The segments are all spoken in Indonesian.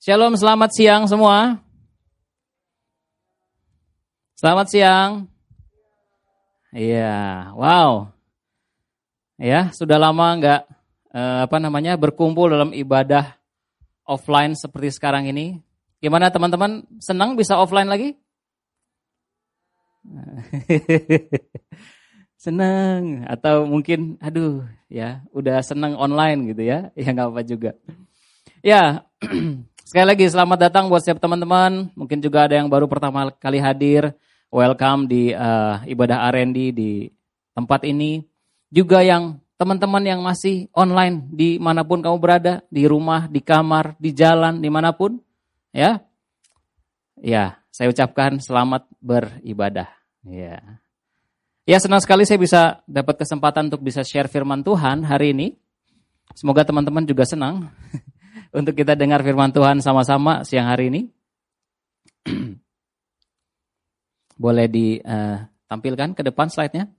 Shalom, selamat siang semua. Selamat siang. Iya, wow. Ya, sudah lama nggak eh, apa namanya berkumpul dalam ibadah offline seperti sekarang ini. Gimana teman-teman? Senang bisa offline lagi? senang atau mungkin aduh ya udah senang online gitu ya ya nggak apa juga ya sekali lagi selamat datang buat setiap teman-teman. Mungkin juga ada yang baru pertama kali hadir. Welcome di uh, ibadah R&D di tempat ini. Juga yang teman-teman yang masih online di mana pun kamu berada di rumah di kamar di jalan di mana pun ya. Ya saya ucapkan selamat beribadah. Ya. Ya senang sekali saya bisa dapat kesempatan untuk bisa share firman Tuhan hari ini. Semoga teman-teman juga senang untuk kita dengar firman Tuhan sama-sama siang hari ini. Boleh ditampilkan ke depan slide-nya.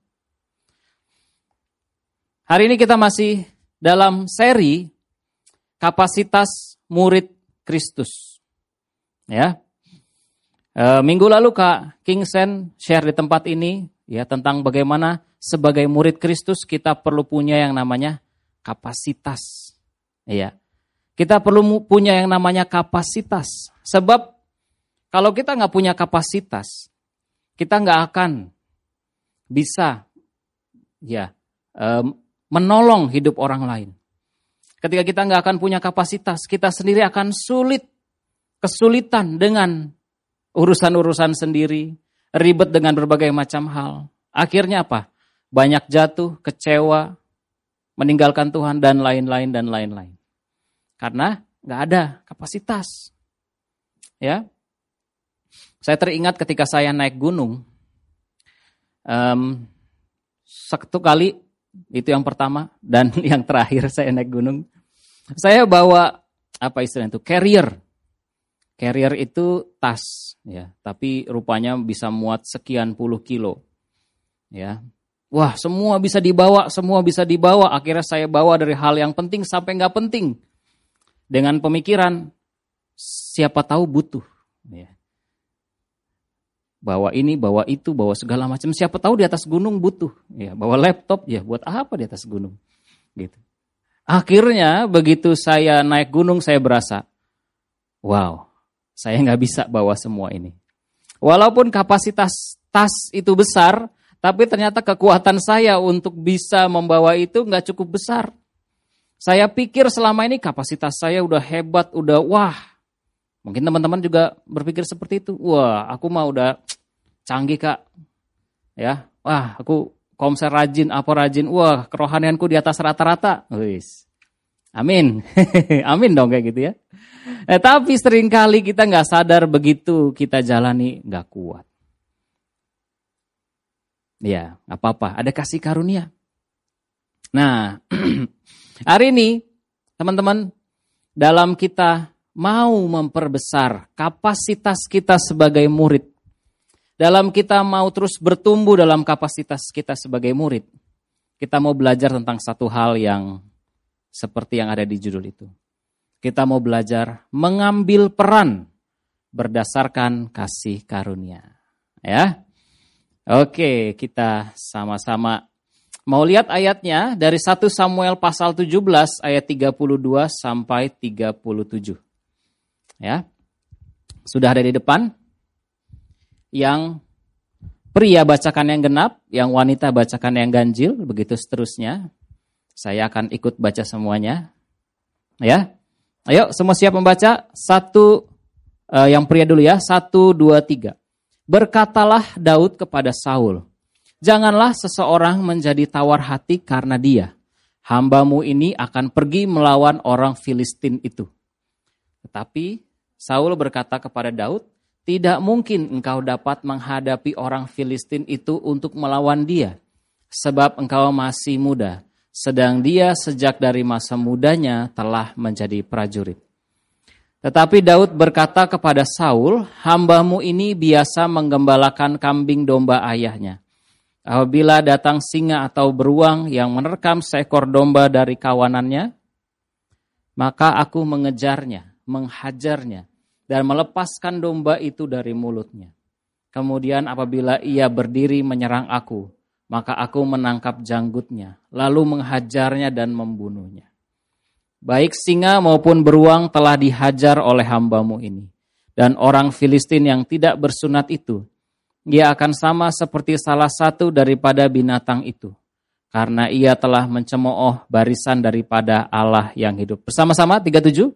Hari ini kita masih dalam seri kapasitas murid Kristus. Ya. E, minggu lalu Kak King Sen share di tempat ini ya tentang bagaimana sebagai murid Kristus kita perlu punya yang namanya kapasitas. Ya. Kita perlu punya yang namanya kapasitas. Sebab kalau kita nggak punya kapasitas, kita nggak akan bisa ya menolong hidup orang lain. Ketika kita nggak akan punya kapasitas, kita sendiri akan sulit, kesulitan dengan urusan-urusan sendiri, ribet dengan berbagai macam hal. Akhirnya apa? Banyak jatuh, kecewa, meninggalkan Tuhan dan lain-lain dan lain-lain. Karena nggak ada kapasitas. Ya, saya teringat ketika saya naik gunung, um, satu kali itu yang pertama dan yang terakhir saya naik gunung, saya bawa apa istilahnya itu carrier Carrier itu tas, ya, tapi rupanya bisa muat sekian puluh kilo, ya. Wah, semua bisa dibawa, semua bisa dibawa. Akhirnya saya bawa dari hal yang penting sampai nggak penting, dengan pemikiran siapa tahu butuh, ya. Bawa ini, bawa itu, bawa segala macam. Siapa tahu di atas gunung butuh, ya. Bawa laptop, ya, buat apa di atas gunung, gitu. Akhirnya begitu saya naik gunung saya berasa, wow, saya nggak bisa bawa semua ini. Walaupun kapasitas tas itu besar, tapi ternyata kekuatan saya untuk bisa membawa itu nggak cukup besar. Saya pikir selama ini kapasitas saya udah hebat, udah wah. Mungkin teman-teman juga berpikir seperti itu. Wah, aku mah udah canggih kak. Ya, wah aku komser rajin, apa rajin. Wah, kerohanianku di atas rata-rata. Amin. Amin dong kayak gitu ya. Eh, tapi sering kali kita nggak sadar begitu kita jalani nggak kuat. Ya, apa-apa, ada kasih karunia. Nah, hari ini teman-teman dalam kita mau memperbesar kapasitas kita sebagai murid. Dalam kita mau terus bertumbuh dalam kapasitas kita sebagai murid. Kita mau belajar tentang satu hal yang seperti yang ada di judul itu kita mau belajar mengambil peran berdasarkan kasih karunia. Ya. Oke, kita sama-sama mau lihat ayatnya dari 1 Samuel pasal 17 ayat 32 sampai 37. Ya. Sudah ada di depan. Yang pria bacakan yang genap, yang wanita bacakan yang ganjil, begitu seterusnya. Saya akan ikut baca semuanya. Ya. Ayo semua siap membaca? Satu, uh, yang pria dulu ya. Satu, dua, tiga. Berkatalah Daud kepada Saul, Janganlah seseorang menjadi tawar hati karena dia. Hambamu ini akan pergi melawan orang Filistin itu. Tetapi Saul berkata kepada Daud, tidak mungkin engkau dapat menghadapi orang Filistin itu untuk melawan dia, sebab engkau masih muda sedang dia sejak dari masa mudanya telah menjadi prajurit. Tetapi Daud berkata kepada Saul, hambamu ini biasa menggembalakan kambing domba ayahnya. Apabila datang singa atau beruang yang menerkam seekor domba dari kawanannya, maka aku mengejarnya menghajarnya, dan melepaskan domba itu dari mulutnya. Kemudian apabila ia berdiri menyerang aku, maka aku menangkap janggutnya, lalu menghajarnya dan membunuhnya. Baik singa maupun beruang telah dihajar oleh hambamu ini. Dan orang Filistin yang tidak bersunat itu, ia akan sama seperti salah satu daripada binatang itu. Karena ia telah mencemooh barisan daripada Allah yang hidup. Bersama-sama 37.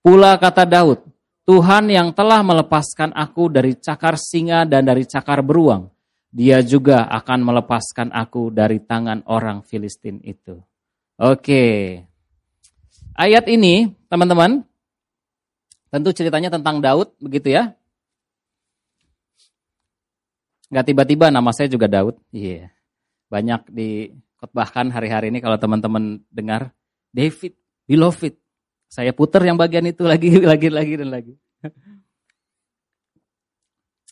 Pula kata Daud, Tuhan yang telah melepaskan aku dari cakar singa dan dari cakar beruang, dia juga akan melepaskan aku dari tangan orang Filistin itu. Oke, Ayat ini, teman-teman, tentu ceritanya tentang Daud, begitu ya. Gak tiba-tiba nama saya juga Daud. Iya. Yeah. Banyak dikotbahkan hari-hari ini kalau teman-teman dengar David, beloved. Saya putar yang bagian itu lagi, lagi, lagi, dan lagi.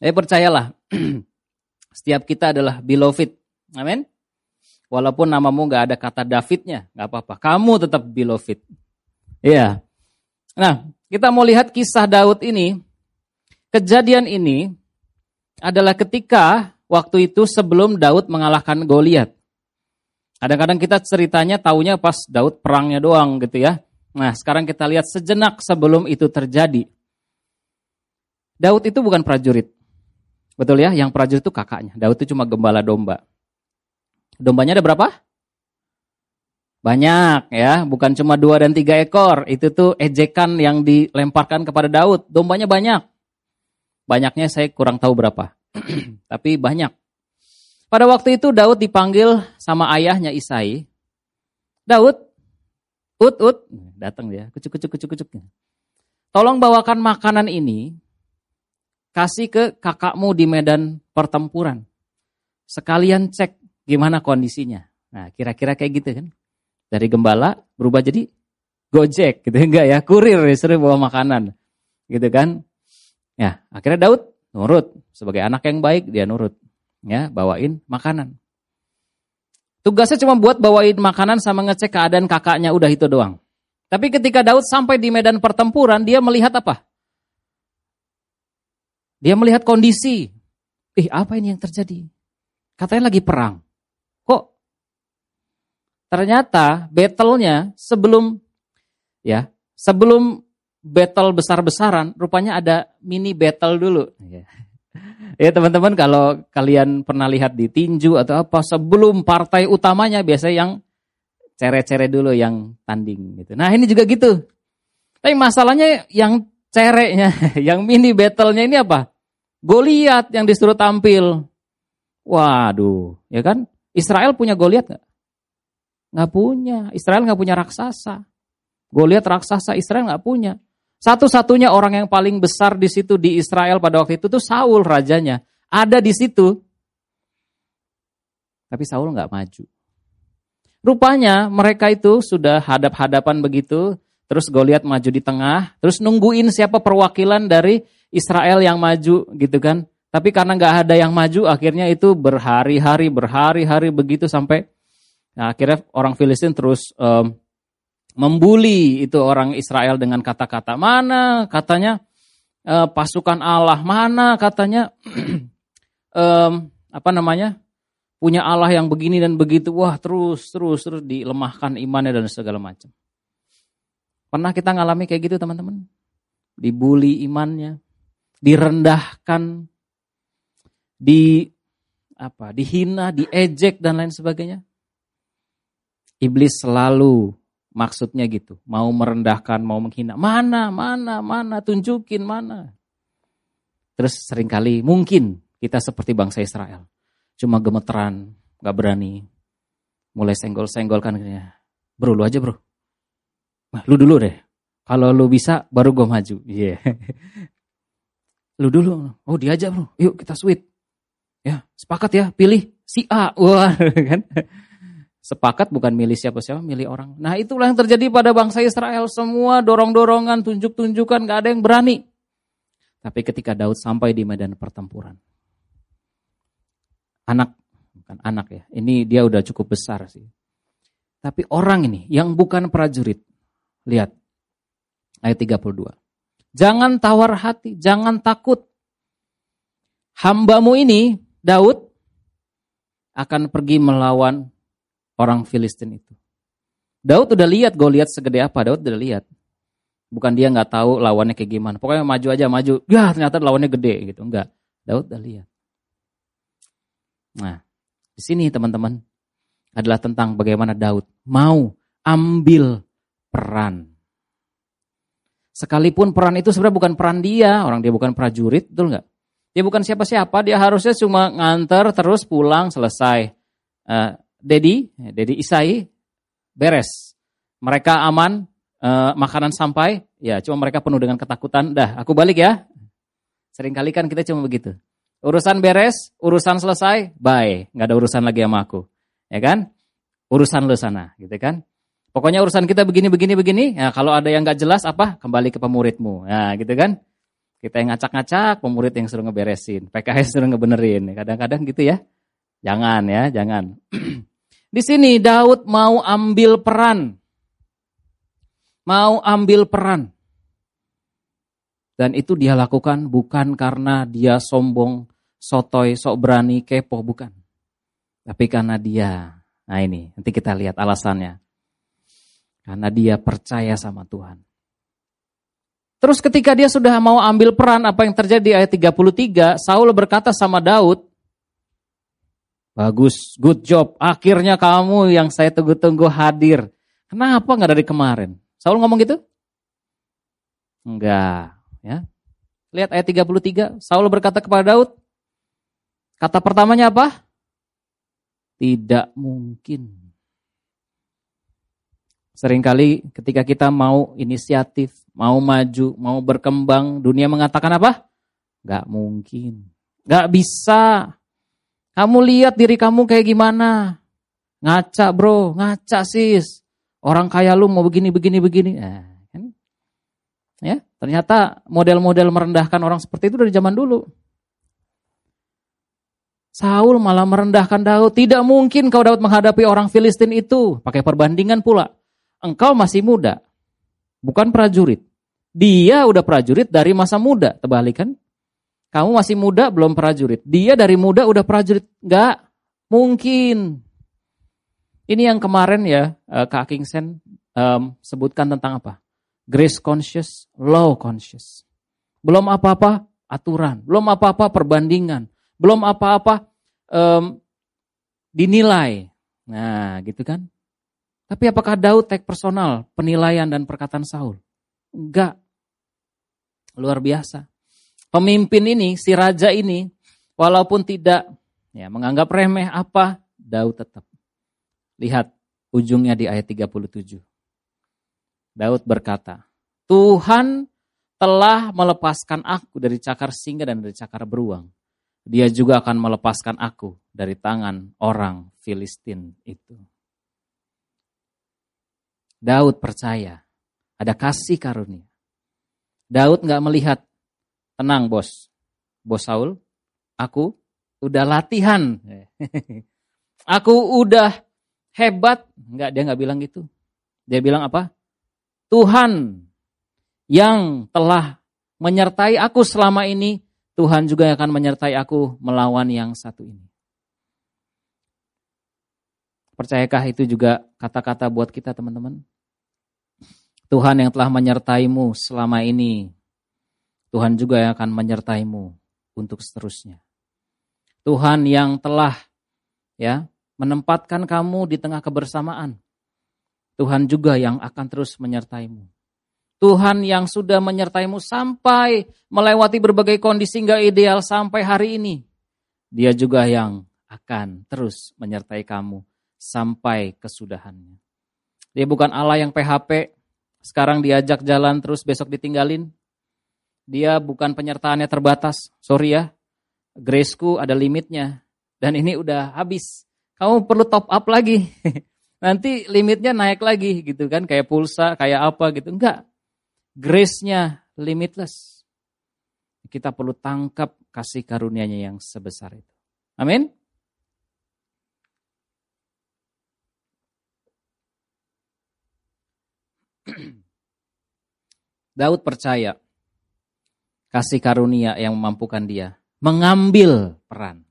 Eh percayalah, setiap kita adalah beloved. Amin. Walaupun namamu gak ada kata Davidnya, gak apa-apa. Kamu tetap beloved. Iya. Nah, kita mau lihat kisah Daud ini. Kejadian ini adalah ketika waktu itu sebelum Daud mengalahkan Goliat. Kadang-kadang kita ceritanya taunya pas Daud perangnya doang gitu ya. Nah, sekarang kita lihat sejenak sebelum itu terjadi. Daud itu bukan prajurit. Betul ya? Yang prajurit itu kakaknya. Daud itu cuma gembala domba. Dombanya ada berapa? Banyak ya, bukan cuma dua dan tiga ekor. Itu tuh ejekan yang dilemparkan kepada Daud. Dombanya banyak. Banyaknya saya kurang tahu berapa. Tapi banyak. Pada waktu itu Daud dipanggil sama ayahnya Isai. Daud, ut, ut, datang dia, kucuk, kucuk, kucuk, kucuk. Tolong bawakan makanan ini, kasih ke kakakmu di medan pertempuran. Sekalian cek gimana kondisinya. Nah, kira-kira kayak gitu kan dari gembala berubah jadi gojek gitu enggak ya kurir ya sering bawa makanan gitu kan ya akhirnya Daud nurut. Sebagai anak yang baik dia nurut. Ya bawain makanan. Tugasnya cuma buat bawain makanan sama ngecek keadaan kakaknya udah itu doang. Tapi ketika Daud sampai di medan pertempuran dia melihat apa? Dia melihat kondisi. Ih apa ini yang terjadi? Katanya lagi perang. Ternyata battle-nya sebelum ya, sebelum battle besar-besaran, rupanya ada mini battle dulu. Ya, ya teman-teman kalau kalian pernah lihat di tinju atau apa, sebelum partai utamanya biasanya yang cere-cere dulu yang tanding gitu. Nah ini juga gitu. Tapi masalahnya yang cereknya, yang mini battle-nya ini apa? Goliat yang disuruh tampil. Waduh, ya kan? Israel punya Goliat nggak? Nggak punya. Israel nggak punya raksasa. Goliat raksasa Israel nggak punya. Satu-satunya orang yang paling besar di situ di Israel pada waktu itu tuh Saul rajanya. Ada di situ. Tapi Saul nggak maju. Rupanya mereka itu sudah hadap-hadapan begitu. Terus Goliat maju di tengah. Terus nungguin siapa perwakilan dari Israel yang maju gitu kan. Tapi karena nggak ada yang maju akhirnya itu berhari-hari, berhari-hari begitu sampai Nah, akhirnya orang Filistin terus um, membuli itu orang Israel dengan kata-kata mana katanya uh, pasukan Allah mana katanya um, apa namanya punya Allah yang begini dan begitu wah terus terus terus dilemahkan imannya dan segala macam. Pernah kita ngalami kayak gitu teman-teman? Dibully imannya, direndahkan, di apa, dihina, diejek dan lain sebagainya. Iblis selalu maksudnya gitu, mau merendahkan, mau menghina. Mana, mana, mana, tunjukin mana. Terus sering kali mungkin kita seperti bangsa Israel. Cuma gemeteran, gak berani. Mulai senggol-senggol kan. Bro, lu aja bro. Nah, lu dulu deh. Kalau lu bisa, baru gue maju. Iya. Yeah. lu dulu. Oh dia aja bro. Yuk kita sweet. Ya, sepakat ya, pilih si A. Wah, kan sepakat bukan milih siapa-siapa, milih orang. Nah itulah yang terjadi pada bangsa Israel. Semua dorong-dorongan, tunjuk-tunjukkan, gak ada yang berani. Tapi ketika Daud sampai di medan pertempuran. Anak, bukan anak ya, ini dia udah cukup besar sih. Tapi orang ini yang bukan prajurit. Lihat, ayat 32. Jangan tawar hati, jangan takut. Hambamu ini, Daud, akan pergi melawan orang Filistin itu. Daud udah lihat Goliat segede apa, Daud udah lihat. Bukan dia nggak tahu lawannya kayak gimana. Pokoknya maju aja maju. Ya ternyata lawannya gede gitu. Enggak. Daud udah lihat. Nah, di sini teman-teman adalah tentang bagaimana Daud mau ambil peran. Sekalipun peran itu sebenarnya bukan peran dia, orang dia bukan prajurit, betul nggak? Dia bukan siapa-siapa, dia harusnya cuma nganter terus pulang selesai. Uh, Dedi, Dedi Isai, beres. Mereka aman, uh, makanan sampai, ya cuma mereka penuh dengan ketakutan. Dah, aku balik ya. Seringkali kan kita cuma begitu. Urusan beres, urusan selesai, bye. Nggak ada urusan lagi sama aku. Ya kan? Urusan lu sana, gitu kan? Pokoknya urusan kita begini, begini, begini. Ya, kalau ada yang nggak jelas apa, kembali ke pemuridmu. Ya, gitu kan? Kita yang ngacak-ngacak, pemurid yang suruh ngeberesin. PKS suruh ngebenerin. Kadang-kadang gitu ya. Jangan ya, jangan. Di sini Daud mau ambil peran mau ambil peran. Dan itu dia lakukan bukan karena dia sombong, sotoy, sok berani, kepo, bukan. Tapi karena dia, nah ini, nanti kita lihat alasannya. Karena dia percaya sama Tuhan. Terus ketika dia sudah mau ambil peran, apa yang terjadi di ayat 33, Saul berkata sama Daud, Bagus, good job. Akhirnya kamu yang saya tunggu-tunggu hadir. Kenapa nggak dari kemarin? Saul ngomong gitu? Enggak, ya. Lihat ayat 33, Saul berkata kepada Daud, kata pertamanya apa? Tidak mungkin. Seringkali ketika kita mau inisiatif, mau maju, mau berkembang, dunia mengatakan apa? Gak mungkin. Gak bisa. Kamu lihat diri kamu kayak gimana. Ngaca bro, ngaca sis. Orang kaya lu mau begini, begini, begini. Nah, kan? Ya, ternyata model-model merendahkan orang seperti itu dari zaman dulu. Saul malah merendahkan Daud. Tidak mungkin kau Daud menghadapi orang Filistin itu. Pakai perbandingan pula. Engkau masih muda. Bukan prajurit. Dia udah prajurit dari masa muda. Terbalik kan? Kamu masih muda belum prajurit. Dia dari muda udah prajurit. Enggak mungkin. Ini yang kemarin ya uh, Kak Kingsen um, sebutkan tentang apa? Grace conscious, law conscious. Belum apa-apa aturan, belum apa-apa perbandingan, belum apa-apa um, dinilai. Nah, gitu kan? Tapi apakah Daud take personal penilaian dan perkataan Saul? Enggak. Luar biasa. Pemimpin ini, si raja ini, walaupun tidak ya menganggap remeh apa, Daud tetap Lihat ujungnya di ayat 37. Daud berkata, Tuhan telah melepaskan aku dari cakar singa dan dari cakar beruang. Dia juga akan melepaskan aku dari tangan orang Filistin itu. Daud percaya ada kasih karunia. Daud nggak melihat, tenang bos, bos Saul, aku udah latihan. aku udah hebat. Enggak, dia enggak bilang gitu. Dia bilang apa? Tuhan yang telah menyertai aku selama ini, Tuhan juga akan menyertai aku melawan yang satu ini. Percayakah itu juga kata-kata buat kita teman-teman? Tuhan yang telah menyertaimu selama ini, Tuhan juga yang akan menyertaimu untuk seterusnya. Tuhan yang telah ya menempatkan kamu di tengah kebersamaan. Tuhan juga yang akan terus menyertaimu. Tuhan yang sudah menyertaimu sampai melewati berbagai kondisi nggak ideal sampai hari ini. Dia juga yang akan terus menyertai kamu sampai kesudahannya. Dia bukan Allah yang PHP, sekarang diajak jalan terus besok ditinggalin. Dia bukan penyertaannya terbatas. Sorry ya, graceku ada limitnya. Dan ini udah habis kamu perlu top up lagi. Nanti limitnya naik lagi gitu kan, kayak pulsa, kayak apa gitu. Enggak. Grace-nya limitless. Kita perlu tangkap kasih karunia-Nya yang sebesar itu. Amin. Daud percaya Kasih karunia yang memampukan dia mengambil peran.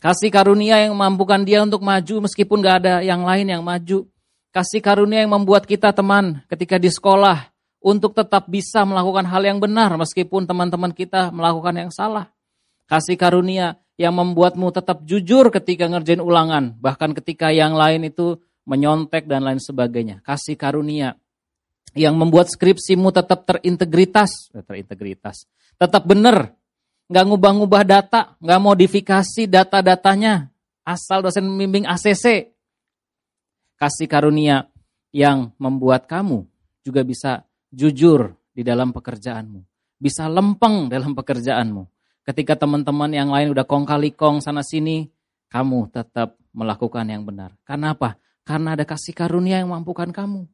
Kasih karunia yang memampukan dia untuk maju meskipun gak ada yang lain yang maju. Kasih karunia yang membuat kita teman ketika di sekolah untuk tetap bisa melakukan hal yang benar meskipun teman-teman kita melakukan yang salah. Kasih karunia yang membuatmu tetap jujur ketika ngerjain ulangan, bahkan ketika yang lain itu menyontek dan lain sebagainya. Kasih karunia yang membuat skripsimu tetap terintegritas, eh, terintegritas, tetap benar, nggak ngubah-ngubah data, nggak modifikasi data-datanya, asal dosen membimbing ACC, kasih karunia yang membuat kamu juga bisa jujur di dalam pekerjaanmu. Bisa lempeng dalam pekerjaanmu. Ketika teman-teman yang lain udah kong kali kong sana sini, kamu tetap melakukan yang benar. Karena apa? Karena ada kasih karunia yang mampukan kamu.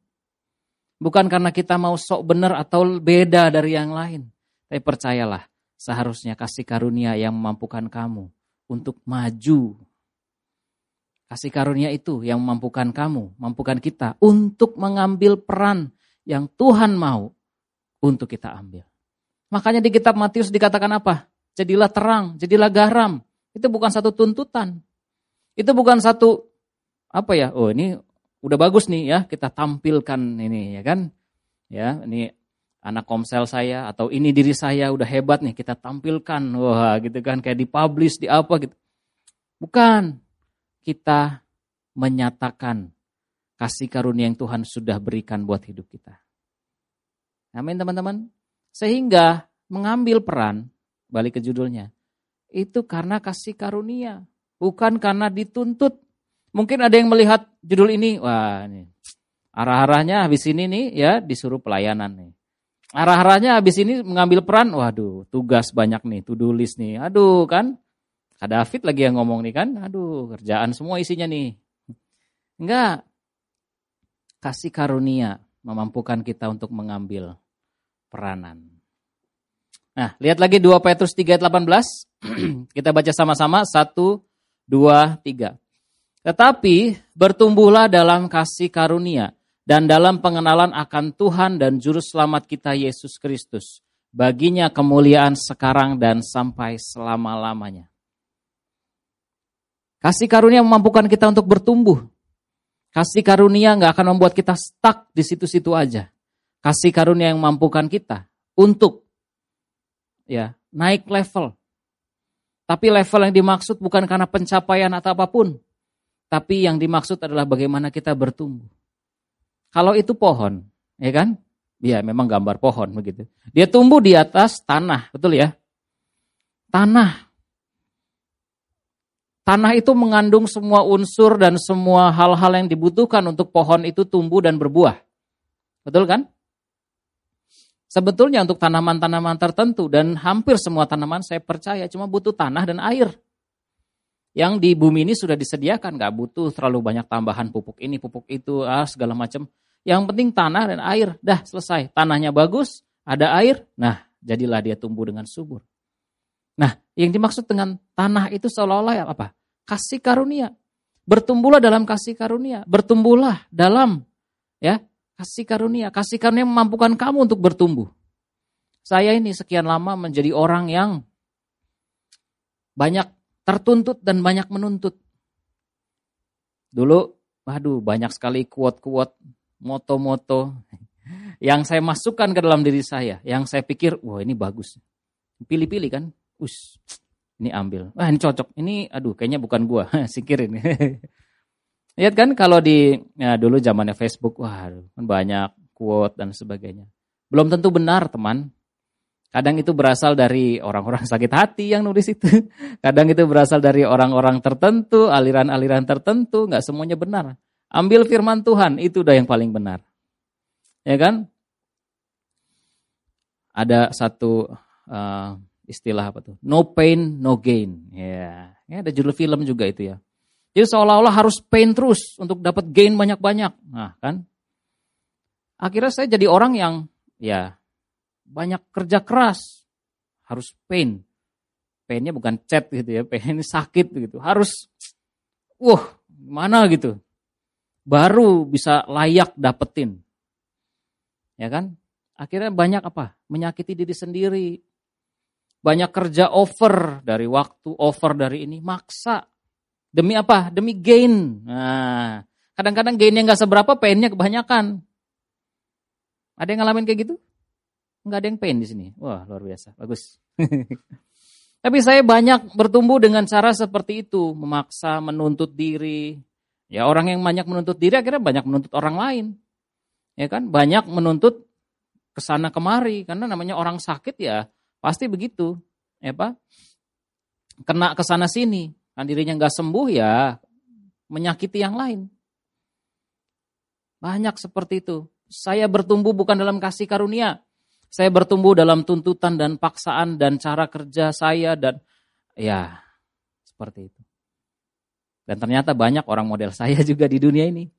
Bukan karena kita mau sok benar atau beda dari yang lain. Tapi percayalah, seharusnya kasih karunia yang memampukan kamu untuk maju Kasih karunia itu yang memampukan kamu, mampukan kita untuk mengambil peran yang Tuhan mau untuk kita ambil. Makanya di kitab Matius dikatakan apa? Jadilah terang, jadilah garam. Itu bukan satu tuntutan. Itu bukan satu apa ya? Oh, ini udah bagus nih ya, kita tampilkan ini ya kan? Ya, ini anak komsel saya atau ini diri saya udah hebat nih kita tampilkan. Wah, gitu kan kayak dipublish di apa gitu. Bukan kita menyatakan kasih karunia yang Tuhan sudah berikan buat hidup kita. Amin teman-teman. Sehingga mengambil peran, balik ke judulnya, itu karena kasih karunia. Bukan karena dituntut. Mungkin ada yang melihat judul ini, wah ini arah-arahnya habis ini nih ya disuruh pelayanan nih. Arah-arahnya habis ini mengambil peran, waduh tugas banyak nih, to do list nih. Aduh kan, Kak David lagi yang ngomong nih kan, aduh kerjaan semua isinya nih. Enggak. Kasih karunia memampukan kita untuk mengambil peranan. Nah, lihat lagi 2 Petrus 3 ayat 18. kita baca sama-sama 1 2 3. Tetapi bertumbuhlah dalam kasih karunia dan dalam pengenalan akan Tuhan dan juru selamat kita Yesus Kristus. Baginya kemuliaan sekarang dan sampai selama-lamanya. Kasih karunia memampukan kita untuk bertumbuh. Kasih karunia nggak akan membuat kita stuck di situ-situ aja. Kasih karunia yang memampukan kita untuk ya naik level. Tapi level yang dimaksud bukan karena pencapaian atau apa pun. Tapi yang dimaksud adalah bagaimana kita bertumbuh. Kalau itu pohon, ya kan? Ya memang gambar pohon begitu. Dia tumbuh di atas tanah, betul ya? Tanah Tanah itu mengandung semua unsur dan semua hal-hal yang dibutuhkan untuk pohon itu tumbuh dan berbuah. Betul kan? Sebetulnya untuk tanaman-tanaman tertentu dan hampir semua tanaman saya percaya cuma butuh tanah dan air. Yang di bumi ini sudah disediakan, gak butuh terlalu banyak tambahan pupuk ini, pupuk itu, ah, segala macam. Yang penting tanah dan air, dah selesai. Tanahnya bagus, ada air, nah jadilah dia tumbuh dengan subur. Nah, yang dimaksud dengan tanah itu seolah-olah apa? Kasih karunia. Bertumbuhlah dalam kasih karunia. Bertumbuhlah dalam ya kasih karunia. Kasih karunia memampukan kamu untuk bertumbuh. Saya ini sekian lama menjadi orang yang banyak tertuntut dan banyak menuntut. Dulu, waduh banyak sekali kuat-kuat, moto-moto yang saya masukkan ke dalam diri saya. Yang saya pikir, wah ini bagus. Pilih-pilih kan, us ini ambil. Wah ini cocok. Ini aduh kayaknya bukan gua. Singkirin. Lihat kan kalau di ya dulu zamannya Facebook, wah kan banyak quote dan sebagainya. Belum tentu benar, teman. Kadang itu berasal dari orang-orang sakit hati yang nulis itu. Kadang itu berasal dari orang-orang tertentu, aliran-aliran tertentu, nggak semuanya benar. Ambil firman Tuhan, itu udah yang paling benar. Ya kan? Ada satu uh, istilah apa tuh? No pain, no gain. Ya, ya ada judul film juga itu ya. Jadi seolah-olah harus pain terus untuk dapat gain banyak-banyak. Nah, kan? Akhirnya saya jadi orang yang ya banyak kerja keras. Harus pain. Painnya bukan chat gitu ya, pain sakit gitu. Harus wah, mana gitu. Baru bisa layak dapetin. Ya kan? Akhirnya banyak apa? Menyakiti diri sendiri, banyak kerja over dari waktu, over dari ini, maksa. Demi apa? Demi gain. Nah, kadang-kadang gainnya nggak seberapa, painnya kebanyakan. Ada yang ngalamin kayak gitu? Nggak ada yang pain di sini. Wah, luar biasa. Bagus. Tapi saya banyak bertumbuh dengan cara seperti itu, memaksa, menuntut diri. Ya orang yang banyak menuntut diri akhirnya banyak menuntut orang lain. Ya kan? Banyak menuntut ke sana kemari karena namanya orang sakit ya Pasti begitu, ya Pak. Kena ke sana sini, kan dirinya nggak sembuh ya menyakiti yang lain. Banyak seperti itu. Saya bertumbuh bukan dalam kasih karunia. Saya bertumbuh dalam tuntutan dan paksaan dan cara kerja saya dan ya seperti itu. Dan ternyata banyak orang model saya juga di dunia ini.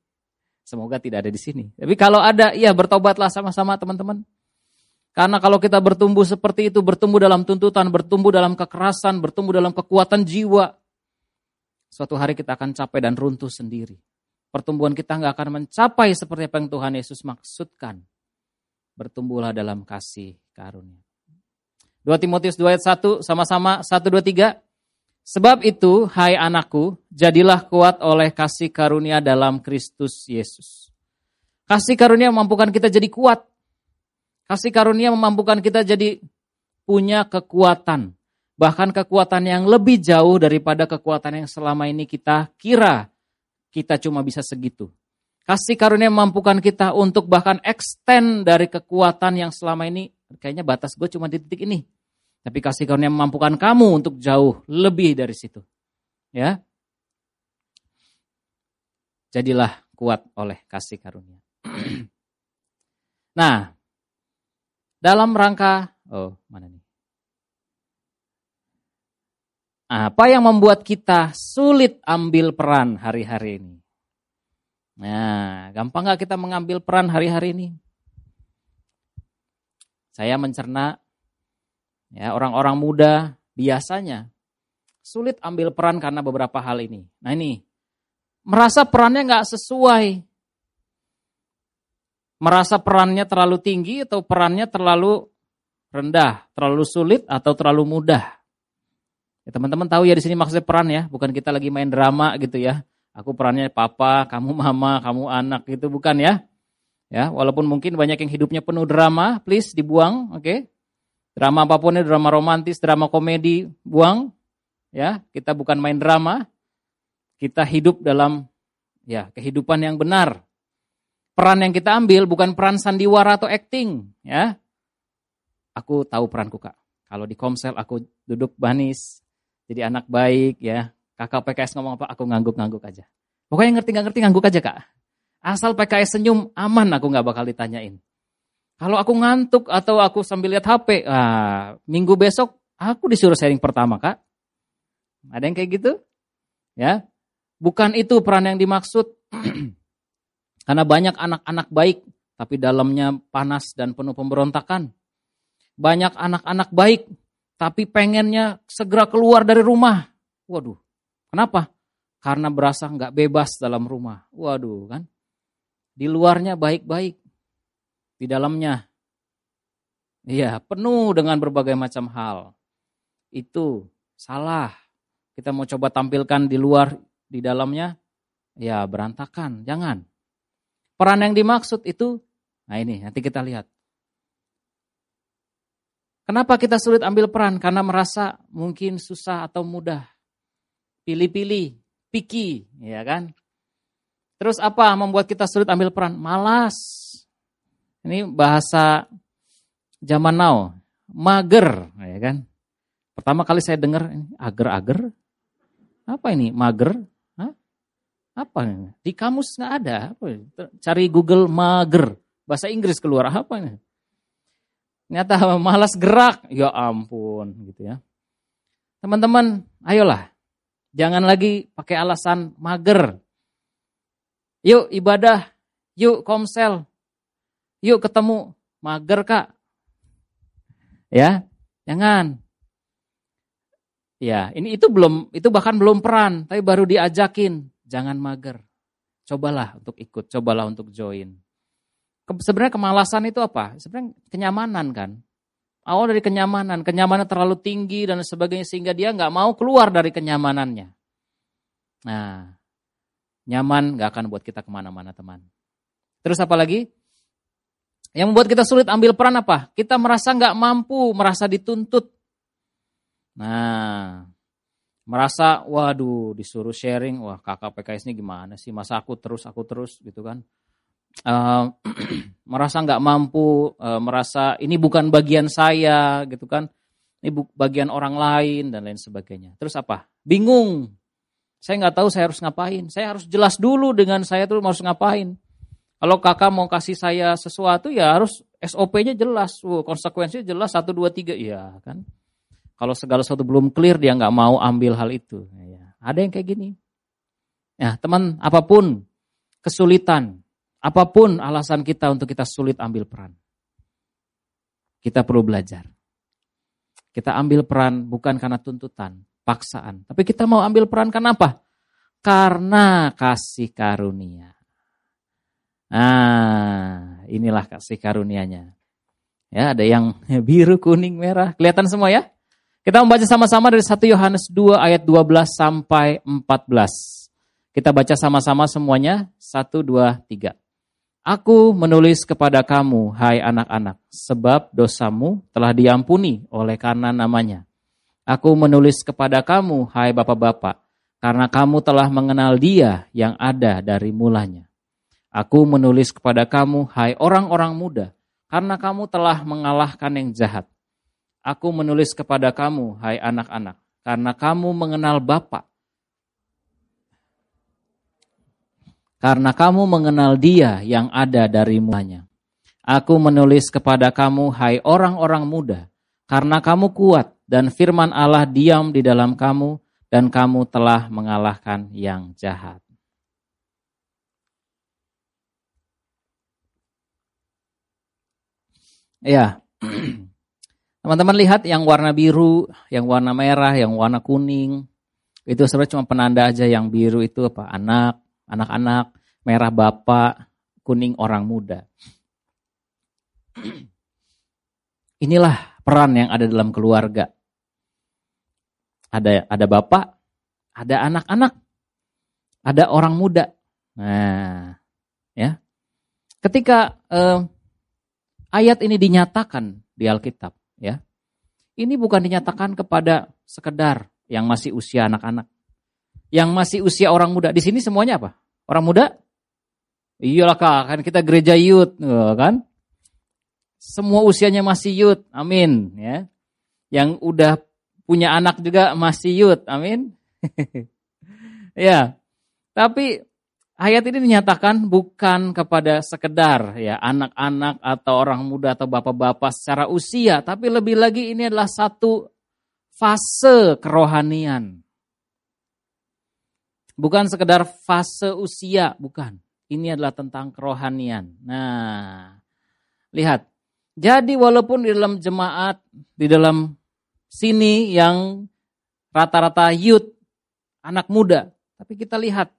Semoga tidak ada di sini. Tapi kalau ada, ya bertobatlah sama-sama teman-teman. Karena kalau kita bertumbuh seperti itu, bertumbuh dalam tuntutan, bertumbuh dalam kekerasan, bertumbuh dalam kekuatan jiwa, suatu hari kita akan capek dan runtuh sendiri. Pertumbuhan kita nggak akan mencapai seperti apa yang Tuhan Yesus maksudkan. Bertumbuhlah dalam kasih karunia. 2 Timotius 2 ayat 1 sama-sama 1 2 3. Sebab itu, hai anakku, jadilah kuat oleh kasih karunia dalam Kristus Yesus. Kasih karunia memampukan kita jadi kuat Kasih karunia memampukan kita jadi punya kekuatan. Bahkan kekuatan yang lebih jauh daripada kekuatan yang selama ini kita kira kita cuma bisa segitu. Kasih karunia memampukan kita untuk bahkan extend dari kekuatan yang selama ini kayaknya batas gue cuma di titik ini. Tapi kasih karunia memampukan kamu untuk jauh lebih dari situ. Ya. Jadilah kuat oleh kasih karunia. nah, dalam rangka oh mana nih? Apa yang membuat kita sulit ambil peran hari-hari ini? Nah, gampang nggak kita mengambil peran hari-hari ini? Saya mencerna ya orang-orang muda biasanya sulit ambil peran karena beberapa hal ini. Nah ini merasa perannya nggak sesuai merasa perannya terlalu tinggi atau perannya terlalu rendah, terlalu sulit atau terlalu mudah. Ya, teman-teman tahu ya di sini maksudnya peran ya, bukan kita lagi main drama gitu ya. Aku perannya papa, kamu mama, kamu anak gitu bukan ya. Ya, walaupun mungkin banyak yang hidupnya penuh drama, please dibuang, oke? Okay? Drama apa pun itu, drama romantis, drama komedi, buang. Ya, kita bukan main drama. Kita hidup dalam ya kehidupan yang benar, peran yang kita ambil bukan peran sandiwara atau acting, ya. Aku tahu peranku kak. Kalau di Komsel aku duduk banis, jadi anak baik, ya. Kakak PKS ngomong apa, aku ngangguk-ngangguk aja. Pokoknya ngerti nggak ngerti ngangguk aja kak. Asal PKS senyum, aman aku nggak bakal ditanyain. Kalau aku ngantuk atau aku sambil lihat HP, ah, minggu besok aku disuruh sharing pertama kak. Ada yang kayak gitu? Ya, bukan itu peran yang dimaksud. Karena banyak anak-anak baik, tapi dalamnya panas dan penuh pemberontakan. Banyak anak-anak baik, tapi pengennya segera keluar dari rumah. Waduh, kenapa? Karena berasa nggak bebas dalam rumah. Waduh kan. Di luarnya baik-baik, di dalamnya Iya, penuh dengan berbagai macam hal. Itu salah. Kita mau coba tampilkan di luar, di dalamnya, ya berantakan. Jangan. Peran yang dimaksud itu, nah ini nanti kita lihat. Kenapa kita sulit ambil peran? Karena merasa mungkin susah atau mudah. Pilih-pilih, picky, ya kan? Terus apa membuat kita sulit ambil peran? Malas. Ini bahasa zaman now, mager, ya kan? Pertama kali saya dengar ini ager-ager. Apa ini mager? Apa ini? Di kamus nggak ada. Cari Google mager. Bahasa Inggris keluar apa ini? Ternyata malas gerak. Ya ampun gitu ya. Teman-teman, ayolah. Jangan lagi pakai alasan mager. Yuk ibadah, yuk komsel, yuk ketemu. Mager kak. Ya, jangan. Ya, ini itu belum itu bahkan belum peran, tapi baru diajakin. Jangan mager. Cobalah untuk ikut, cobalah untuk join. Sebenarnya kemalasan itu apa? Sebenarnya kenyamanan kan. Awal dari kenyamanan, kenyamanan terlalu tinggi dan sebagainya sehingga dia nggak mau keluar dari kenyamanannya. Nah, nyaman nggak akan buat kita ke mana-mana teman. Terus apa lagi? Yang membuat kita sulit ambil peran apa? Kita merasa nggak mampu, merasa dituntut. Nah, merasa waduh disuruh sharing, wah kakak PKS ini gimana sih? Masa aku terus, aku terus gitu kan? Uh, merasa nggak mampu, uh, merasa ini bukan bagian saya gitu kan? Ini bagian orang lain dan lain sebagainya. Terus apa? Bingung. Saya nggak tahu saya harus ngapain. Saya harus jelas dulu dengan saya tuh harus ngapain. Kalau kakak mau kasih saya sesuatu ya harus SOP-nya jelas, oh, konsekuensinya jelas satu dua tiga, ya kan. Kalau segala sesuatu belum clear dia nggak mau ambil hal itu. Ya, ada yang kayak gini. Ya teman, apa pun kesulitan, apa pun alasan kita untuk kita sulit ambil peran, kita perlu belajar. Kita ambil peran bukan karena tuntutan, paksaan, tapi kita mau ambil peran karena apa? Karena kasih karunia. Nah, inilah kasih karunia-Nya. Ya, ada yang biru, kuning, merah. Kelihatan semua ya? Kita membaca sama-sama dari 1 Yohanes 2 ayat 12 sampai 14. Kita baca sama-sama semuanya. 1, 2, 3. Aku menulis kepada kamu, hai anak-anak, sebab dosamu telah diampuni oleh karena namanya. Aku menulis kepada kamu, hai bapak-bapak, karena kamu telah mengenal dia yang ada dari mulanya. Aku menulis kepada kamu, hai orang-orang muda, karena kamu telah mengalahkan yang jahat. Aku menulis kepada kamu, hai anak-anak, karena kamu mengenal Bapa. Karena kamu mengenal Dia yang ada dari mulanya. Aku menulis kepada kamu, hai orang-orang muda, karena kamu kuat dan firman Allah diam di dalam kamu dan kamu telah mengalahkan yang jahat. Ya. Teman-teman lihat yang warna biru, yang warna merah, yang warna kuning. Itu sebenarnya cuma penanda aja yang biru itu apa? Anak, anak-anak, merah bapak, kuning orang muda. Inilah peran yang ada dalam keluarga. Ada ada bapak, ada anak-anak, ada orang muda. Nah, ya. Ketika eh, ayat ini dinyatakan di Alkitab, ya. Ini bukan dinyatakan kepada sekedar yang masih usia anak-anak. Yang masih usia orang muda. Di sini semuanya apa? Orang muda? Iyalah kak, kan kita gereja youth, oh, kan? Semua usianya masih youth, amin. Ya, yang udah punya anak juga masih youth, amin. ya, tapi Ayat ini dinyatakan bukan kepada sekedar ya anak-anak atau orang muda atau bapak-bapak secara usia, tapi lebih lagi ini adalah satu fase kerohanian. Bukan sekedar fase usia, bukan. Ini adalah tentang kerohanian. Nah, lihat. Jadi walaupun di dalam jemaat, di dalam sini yang rata-rata youth, anak muda, tapi kita lihat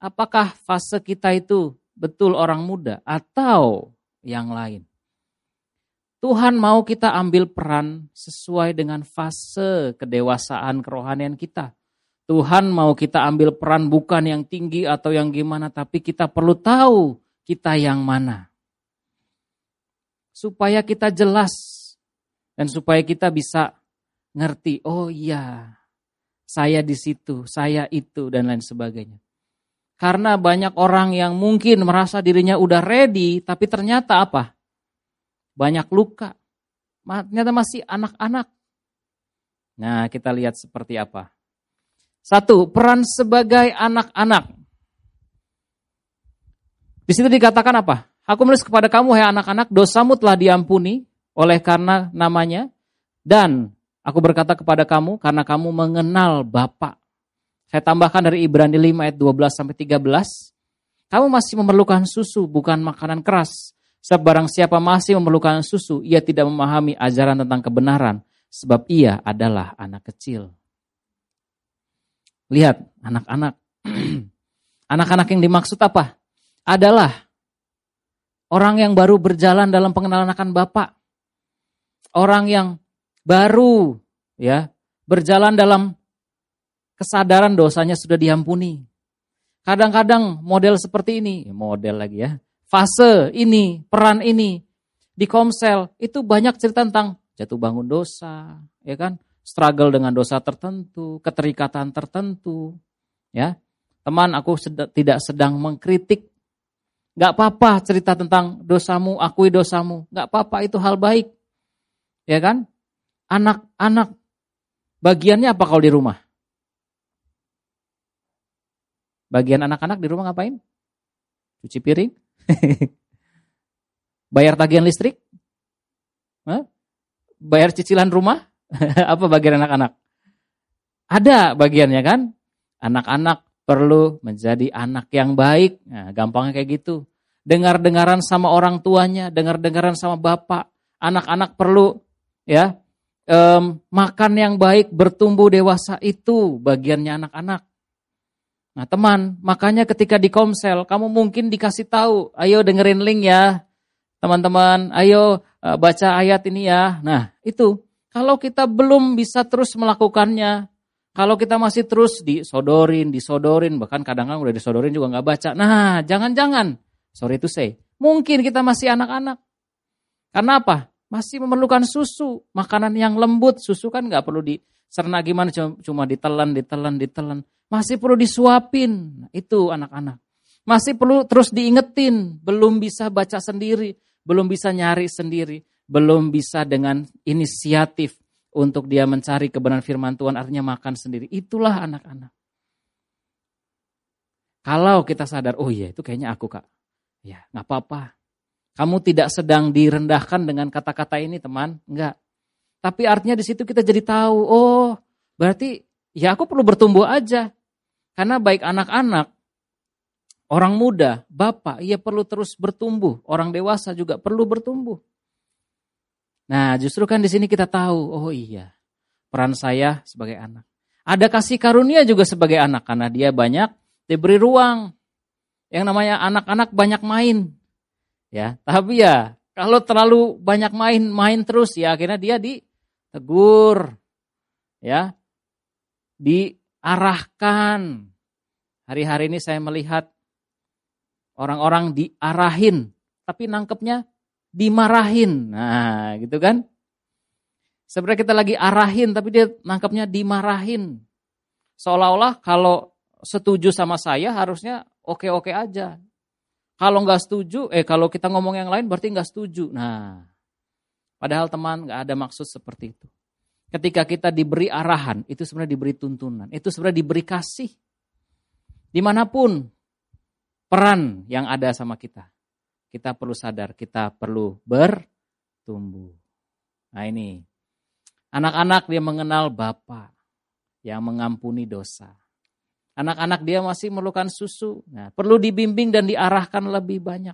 apakah fase kita itu betul orang muda atau yang lain. Tuhan mau kita ambil peran sesuai dengan fase kedewasaan kerohanian kita. Tuhan mau kita ambil peran bukan yang tinggi atau yang gimana, tapi kita perlu tahu kita yang mana. Supaya kita jelas dan supaya kita bisa ngerti, oh iya, saya di situ, saya itu dan lain sebagainya. Karena banyak orang yang mungkin merasa dirinya udah ready, tapi ternyata apa? Banyak luka. Ternyata masih anak-anak. Nah, kita lihat seperti apa. Satu, peran sebagai anak-anak. Di situ dikatakan apa? Aku menulis kepada kamu, hai anak-anak, dosamu telah diampuni oleh karena namanya. Dan aku berkata kepada kamu, karena kamu mengenal Bapak. Saya tambahkan dari Ibrani 5 ayat 12 sampai 13. Kamu masih memerlukan susu, bukan makanan keras. Sebab barang siapa masih memerlukan susu, ia tidak memahami ajaran tentang kebenaran. Sebab ia adalah anak kecil. Lihat, anak-anak. Anak-anak yang dimaksud apa? Adalah orang yang baru berjalan dalam pengenalan akan Bapak. orang yang baru ya, berjalan dalam kesadaran dosanya sudah diampuni. Kadang-kadang model seperti ini, model lagi ya, fase ini, peran ini di Komsel itu banyak cerita tentang jatuh bangun dosa, ya kan? Struggle dengan dosa tertentu, keterikatan tertentu, ya. Teman, aku sed tidak sedang mengkritik. Gak apa-apa cerita tentang dosamu, akui dosamu. Gak apa-apa, itu hal baik. Ya kan? Anak-anak, bagiannya apa kalau di rumah? Bagian anak-anak di rumah ngapain? Cuci piring? Bayar tagihan listrik? Hah? Bayar cicilan rumah? apa bagian anak-anak? Ada bagiannya kan? Anak-anak perlu menjadi anak yang baik. Nah, gampangnya kayak gitu. Dengar-dengaran sama orang tuanya, dengar-dengaran sama bapak. Anak-anak perlu ya um, makan yang baik, bertumbuh dewasa itu bagiannya anak-anak. Nah teman, makanya ketika di komsel, kamu mungkin dikasih tahu, ayo dengerin link ya, teman-teman, ayo uh, baca ayat ini ya. Nah itu, kalau kita belum bisa terus melakukannya, kalau kita masih terus disodorin, disodorin, bahkan kadang-kadang udah disodorin juga nggak baca. Nah, jangan-jangan, sorry to say, mungkin kita masih anak-anak. Karena apa? Masih memerlukan susu, makanan yang lembut. Susu kan nggak perlu diserna gimana, cuma ditelan, ditelan, ditelan. Masih perlu disuapin. Itu anak-anak. Masih perlu terus diingetin, belum bisa baca sendiri, belum bisa nyari sendiri, belum bisa dengan inisiatif untuk dia mencari kebenaran firman Tuhan artinya makan sendiri. Itulah anak-anak. Kalau kita sadar, oh iya itu kayaknya aku kak. Ya nggak apa-apa. Kamu tidak sedang direndahkan dengan kata-kata ini teman. Enggak. Tapi artinya di situ kita jadi tahu, oh berarti ya aku perlu bertumbuh aja. Karena baik anak-anak, orang muda, bapak, ia perlu terus bertumbuh. Orang dewasa juga perlu bertumbuh. Nah, justru kan di sini kita tahu, oh iya, peran saya sebagai anak. Ada kasih karunia juga sebagai anak karena dia banyak diberi ruang. Yang namanya anak-anak banyak main. Ya, tapi ya kalau terlalu banyak main, main terus ya akhirnya dia ditegur. Ya. Diarahkan. Hari-hari ini saya melihat orang-orang diarahin tapi nangkepnya dimarahin. Nah, gitu kan? Sebenarnya kita lagi arahin, tapi dia nangkapnya dimarahin. Seolah-olah kalau setuju sama saya harusnya oke-oke aja. Kalau nggak setuju, eh kalau kita ngomong yang lain berarti nggak setuju. Nah, padahal teman nggak ada maksud seperti itu. Ketika kita diberi arahan, itu sebenarnya diberi tuntunan. Itu sebenarnya diberi kasih. Di mana pun peran yang ada sama kita kita perlu sadar, kita perlu bertumbuh. Nah ini, anak-anak dia mengenal Bapa yang mengampuni dosa. Anak-anak dia masih memerlukan susu. Nah, perlu dibimbing dan diarahkan lebih banyak.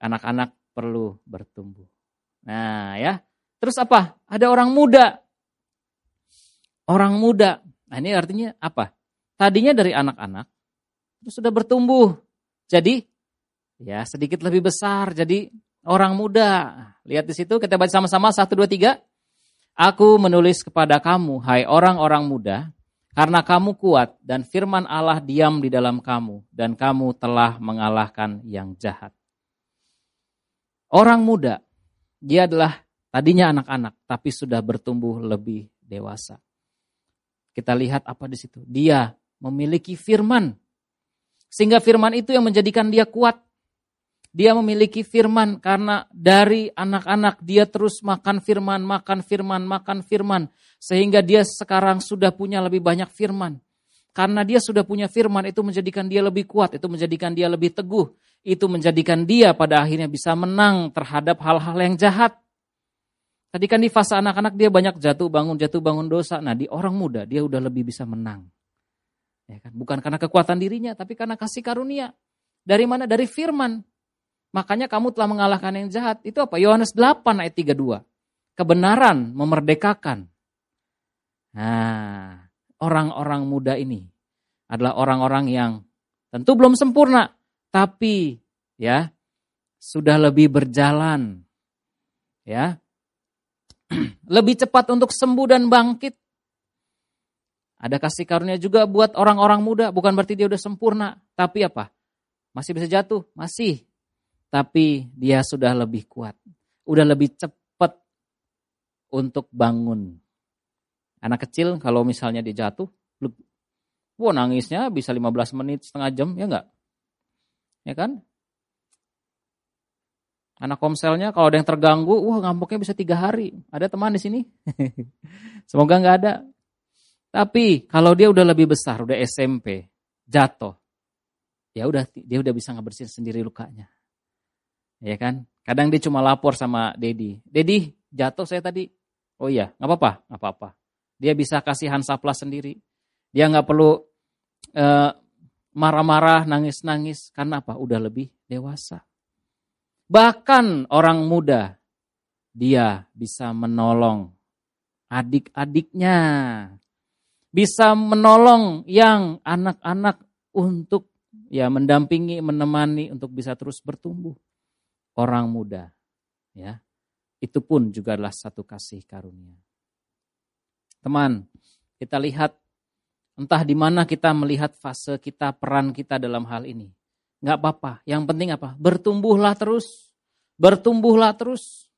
Anak-anak perlu bertumbuh. Nah ya, terus apa? Ada orang muda. Orang muda. Nah ini artinya apa? Tadinya dari anak-anak, terus sudah bertumbuh. Jadi ya sedikit lebih besar jadi orang muda. Lihat di situ kita baca sama-sama satu dua tiga. Aku menulis kepada kamu, hai orang-orang muda, karena kamu kuat dan firman Allah diam di dalam kamu dan kamu telah mengalahkan yang jahat. Orang muda, dia adalah tadinya anak-anak tapi sudah bertumbuh lebih dewasa. Kita lihat apa di situ. Dia memiliki firman. Sehingga firman itu yang menjadikan dia kuat. Dia memiliki firman karena dari anak-anak dia terus makan firman, makan firman, makan firman. Sehingga dia sekarang sudah punya lebih banyak firman. Karena dia sudah punya firman itu menjadikan dia lebih kuat, itu menjadikan dia lebih teguh. Itu menjadikan dia pada akhirnya bisa menang terhadap hal-hal yang jahat. Tadi kan di fase anak-anak dia banyak jatuh bangun, jatuh bangun dosa. Nah di orang muda dia udah lebih bisa menang. Ya kan? Bukan karena kekuatan dirinya, tapi karena kasih karunia. Dari mana? Dari firman. Makanya kamu telah mengalahkan yang jahat. Itu apa? Yohanes 8 ayat 32. Kebenaran memerdekakan. Nah, orang-orang muda ini adalah orang-orang yang tentu belum sempurna, tapi ya sudah lebih berjalan. Ya. lebih cepat untuk sembuh dan bangkit. Ada kasih karunia juga buat orang-orang muda, bukan berarti dia udah sempurna, tapi apa? Masih bisa jatuh, masih. Tapi dia sudah lebih kuat, udah lebih cepat untuk bangun. Anak kecil kalau misalnya dia jatuh, wah nangisnya bisa 15 menit, setengah jam, ya enggak? Ya kan? Anak komselnya kalau ada yang terganggu, wah ngambeknya bisa tiga hari. Ada teman di sini? Semoga nggak ada. Tapi kalau dia udah lebih besar, udah SMP, jatuh, ya udah dia udah bisa ngebersihin sendiri lukanya. Ya kan? Kadang dia cuma lapor sama Dedi. Dedi, jatuh saya tadi. Oh iya, nggak apa-apa, nggak apa-apa. Dia bisa kasih hansaplas sendiri. Dia nggak perlu uh, marah-marah, nangis-nangis. Karena apa? Udah lebih dewasa. Bahkan orang muda, dia bisa menolong adik-adiknya. Bisa menolong yang anak-anak untuk ya mendampingi, menemani untuk bisa terus bertumbuh. Orang muda, ya. Itu pun juga adalah satu kasih karunia. Teman, kita lihat entah di mana kita melihat fase kita, peran kita dalam hal ini nggak apa-apa. Yang penting apa? Bertumbuhlah terus. Bertumbuhlah terus.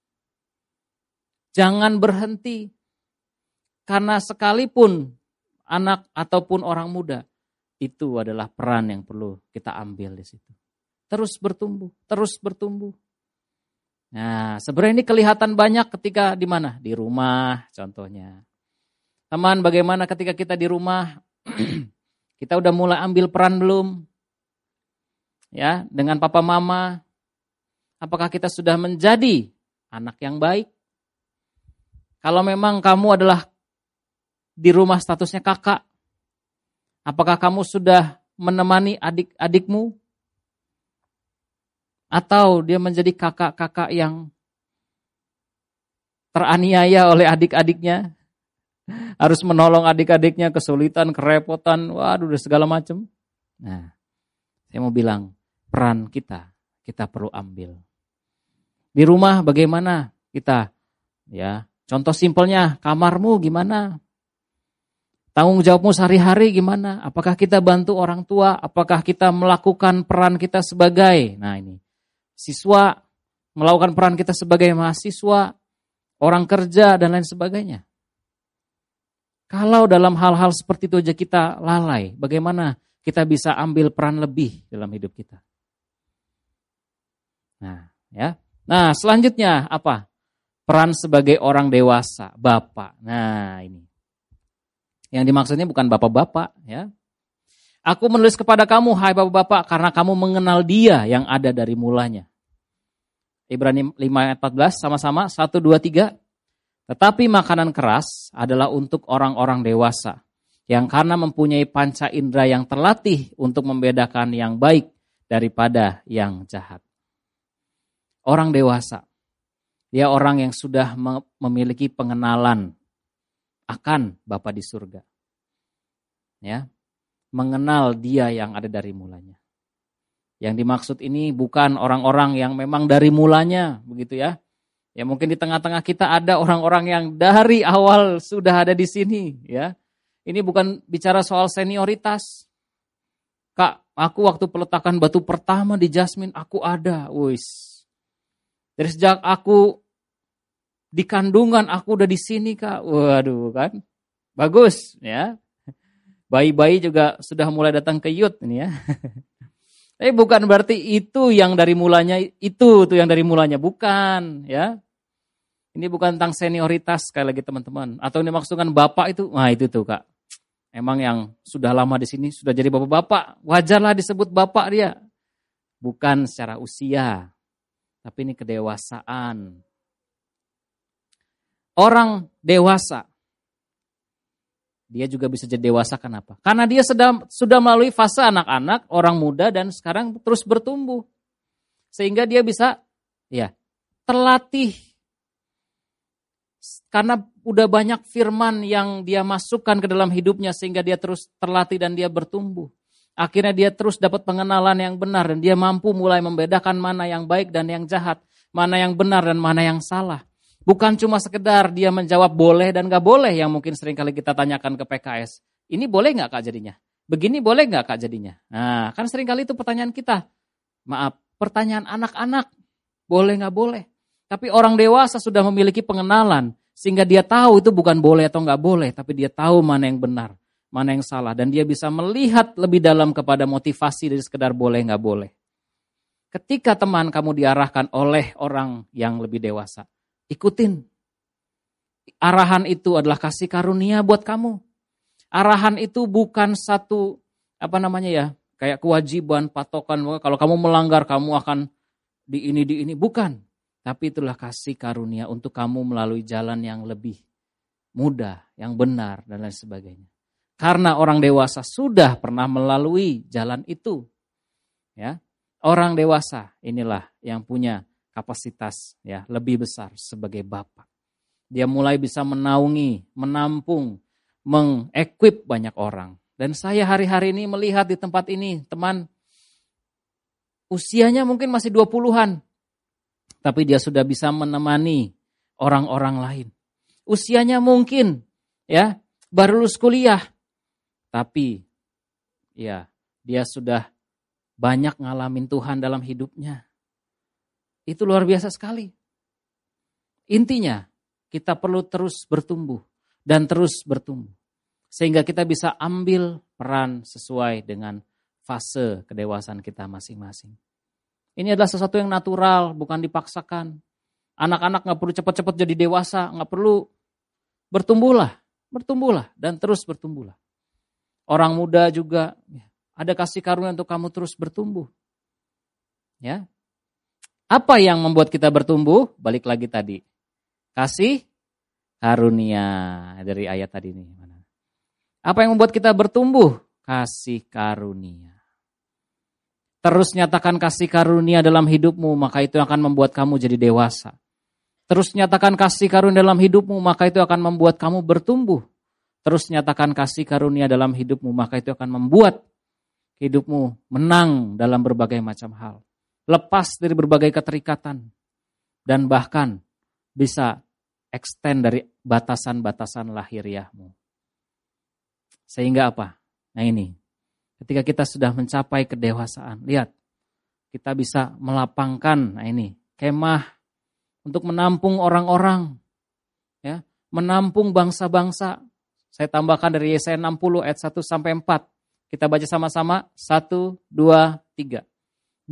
Jangan berhenti. Karena sekalipun anak ataupun orang muda, itu adalah peran yang perlu kita ambil di situ. Terus bertumbuh, terus bertumbuh. Nah, sebenarnya ini kelihatan banyak ketika di mana? Di rumah contohnya. Teman, bagaimana ketika kita di rumah? kita udah mulai ambil peran belum? ya dengan papa mama? Apakah kita sudah menjadi anak yang baik? Kalau memang kamu adalah di rumah statusnya kakak, apakah kamu sudah menemani adik-adikmu? Atau dia menjadi kakak-kakak yang teraniaya oleh adik-adiknya? Harus menolong adik-adiknya kesulitan, kerepotan, waduh segala macam. Nah, saya mau bilang, peran kita, kita perlu ambil. Di rumah bagaimana kita? Ya, contoh simpelnya, kamarmu gimana? Tanggung jawabmu sehari-hari gimana? Apakah kita bantu orang tua? Apakah kita melakukan peran kita sebagai, nah ini, siswa, melakukan peran kita sebagai mahasiswa, orang kerja, dan lain sebagainya. Kalau dalam hal-hal seperti itu aja kita lalai, bagaimana kita bisa ambil peran lebih dalam hidup kita? Nah, ya. Nah, selanjutnya apa? Peran sebagai orang dewasa, bapak. Nah, ini. Yang dimaksudnya bukan bapak-bapak, ya. Aku menulis kepada kamu, hai bapak-bapak, karena kamu mengenal dia yang ada dari mulanya. Ibrani 5 ayat 14, sama-sama, 1, 2, 3. Tetapi makanan keras adalah untuk orang-orang dewasa, yang karena mempunyai panca indera yang terlatih untuk membedakan yang baik daripada yang jahat orang dewasa. Dia orang yang sudah memiliki pengenalan akan Bapa di surga. Ya. Mengenal dia yang ada dari mulanya. Yang dimaksud ini bukan orang-orang yang memang dari mulanya, begitu ya. Ya mungkin di tengah-tengah kita ada orang-orang yang dari awal sudah ada di sini, ya. Ini bukan bicara soal senioritas. Kak, aku waktu peletakan batu pertama di Jasmine, aku ada. Wis, dari sejak aku di kandungan aku udah di sini kak. Waduh kan. Bagus ya. Bayi-bayi juga sudah mulai datang ke youth ini ya. Tapi bukan berarti itu yang dari mulanya itu tuh yang dari mulanya bukan ya. Ini bukan tentang senioritas sekali lagi teman-teman. Atau ini maksudkan bapak itu, nah itu tuh kak. Emang yang sudah lama di sini sudah jadi bapak-bapak, wajarlah disebut bapak dia. Bukan secara usia, tapi ini kedewasaan. Orang dewasa, dia juga bisa jadi dewasa kenapa? Karena dia sudah sudah melalui fase anak-anak, orang muda dan sekarang terus bertumbuh. Sehingga dia bisa ya terlatih karena udah banyak firman yang dia masukkan ke dalam hidupnya sehingga dia terus terlatih dan dia bertumbuh. Akhirnya dia terus dapat pengenalan yang benar dan dia mampu mulai membedakan mana yang baik dan yang jahat, mana yang benar dan mana yang salah. Bukan cuma sekedar dia menjawab boleh dan gak boleh yang mungkin sering kali kita tanyakan ke PKS. Ini boleh gak kak jadinya? Begini boleh gak kak jadinya? Nah kan sering kali itu pertanyaan kita. Maaf, pertanyaan anak-anak. Boleh gak boleh? Tapi orang dewasa sudah memiliki pengenalan. Sehingga dia tahu itu bukan boleh atau gak boleh. Tapi dia tahu mana yang benar, mana yang salah. Dan dia bisa melihat lebih dalam kepada motivasi dari sekedar boleh gak boleh. Ketika teman kamu diarahkan oleh orang yang lebih dewasa Ikutin. Arahan itu adalah kasih karunia buat kamu. Arahan itu bukan satu apa namanya ya, kayak kewajiban, patokan. Kalau kamu melanggar kamu akan di ini di ini bukan. Tapi itulah kasih karunia untuk kamu melalui jalan yang lebih mudah, yang benar dan lain sebagainya. Karena orang dewasa sudah pernah melalui jalan itu. Ya. Orang dewasa inilah yang punya kapasitas ya lebih besar sebagai bapak. Dia mulai bisa menaungi, menampung, mengequip banyak orang. Dan saya hari-hari ini melihat di tempat ini, teman, usianya mungkin masih 20-an, tapi dia sudah bisa menemani orang-orang lain. Usianya mungkin ya baru lulus kuliah, tapi ya dia sudah banyak ngalamin Tuhan dalam hidupnya. Itu luar biasa sekali. Intinya, kita perlu terus bertumbuh dan terus bertumbuh. Sehingga kita bisa ambil peran sesuai dengan fase kedewasaan kita masing-masing. Ini adalah sesuatu yang natural, bukan dipaksakan. Anak-anak nggak perlu cepat-cepat jadi dewasa, nggak perlu bertumbuhlah, bertumbuhlah dan terus bertumbuhlah. Orang muda juga ya, ada kasih karunia untuk kamu terus bertumbuh. Ya, apa yang membuat kita bertumbuh? Balik lagi tadi. Kasih karunia dari ayat tadi ini. Apa yang membuat kita bertumbuh? Kasih karunia. Terus nyatakan kasih karunia dalam hidupmu, maka itu akan membuat kamu jadi dewasa. Terus nyatakan kasih karunia dalam hidupmu, maka itu akan membuat kamu bertumbuh. Terus nyatakan kasih karunia dalam hidupmu, maka itu akan membuat hidupmu menang dalam berbagai macam hal lepas dari berbagai keterikatan, dan bahkan bisa extend dari batasan-batasan lahiriahmu. Sehingga apa? Nah ini, ketika kita sudah mencapai kedewasaan, lihat, kita bisa melapangkan, nah ini, kemah untuk menampung orang-orang, ya, menampung bangsa-bangsa. Saya tambahkan dari Yesaya 60 ayat 1 sampai 4. Kita baca sama-sama, 1, 2, 3.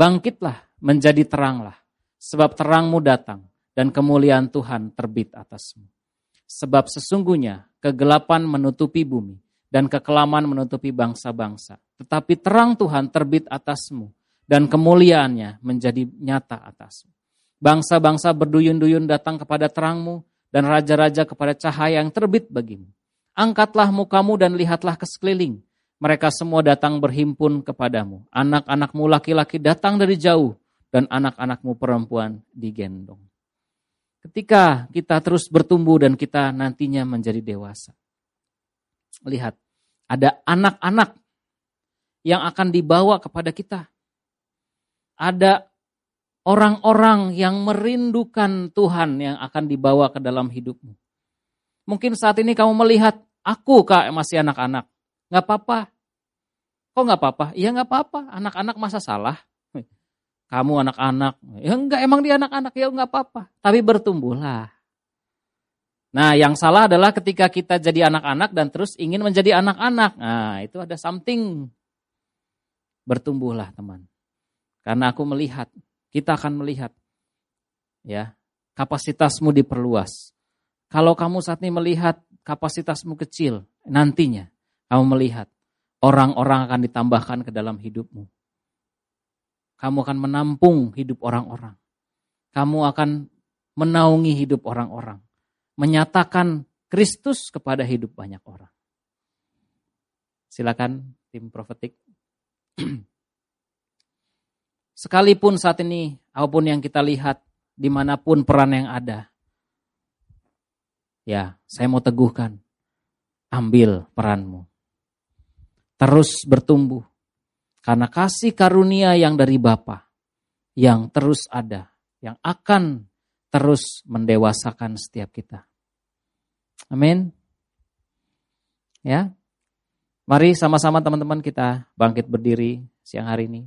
Bangkitlah, menjadi teranglah, sebab terangmu datang dan kemuliaan Tuhan terbit atasmu. Sebab sesungguhnya kegelapan menutupi bumi dan kekelaman menutupi bangsa-bangsa. Tetapi terang Tuhan terbit atasmu dan kemuliaannya menjadi nyata atasmu. Bangsa-bangsa berduyun-duyun datang kepada terangmu dan raja-raja kepada cahaya yang terbit bagimu. Angkatlah mukamu dan lihatlah ke sekeliling mereka semua datang berhimpun kepadamu. Anak-anakmu laki-laki datang dari jauh dan anak-anakmu perempuan digendong. Ketika kita terus bertumbuh dan kita nantinya menjadi dewasa. Lihat, ada anak-anak yang akan dibawa kepada kita. Ada orang-orang yang merindukan Tuhan yang akan dibawa ke dalam hidupmu. Mungkin saat ini kamu melihat, aku kak masih anak-anak. Nggak apa-apa. Kok nggak apa-apa? Ya nggak apa-apa. Anak-anak masa salah? Kamu anak-anak. Ya enggak, emang dia anak-anak. Ya nggak apa-apa. Tapi bertumbuhlah. Nah yang salah adalah ketika kita jadi anak-anak dan terus ingin menjadi anak-anak. Nah itu ada something. Bertumbuhlah teman. Karena aku melihat, kita akan melihat. ya Kapasitasmu diperluas. Kalau kamu saat ini melihat kapasitasmu kecil, nantinya kamu melihat orang-orang akan ditambahkan ke dalam hidupmu. Kamu akan menampung hidup orang-orang. Kamu akan menaungi hidup orang-orang. Menyatakan Kristus kepada hidup banyak orang. Silakan tim profetik. Sekalipun saat ini, apa pun yang kita lihat, di mana pun peran yang ada, ya saya mau teguhkan, ambil peranmu terus bertumbuh. Karena kasih karunia yang dari Bapa yang terus ada, yang akan terus mendewasakan setiap kita. Amin. Ya. Mari sama-sama teman-teman kita bangkit berdiri siang hari ini.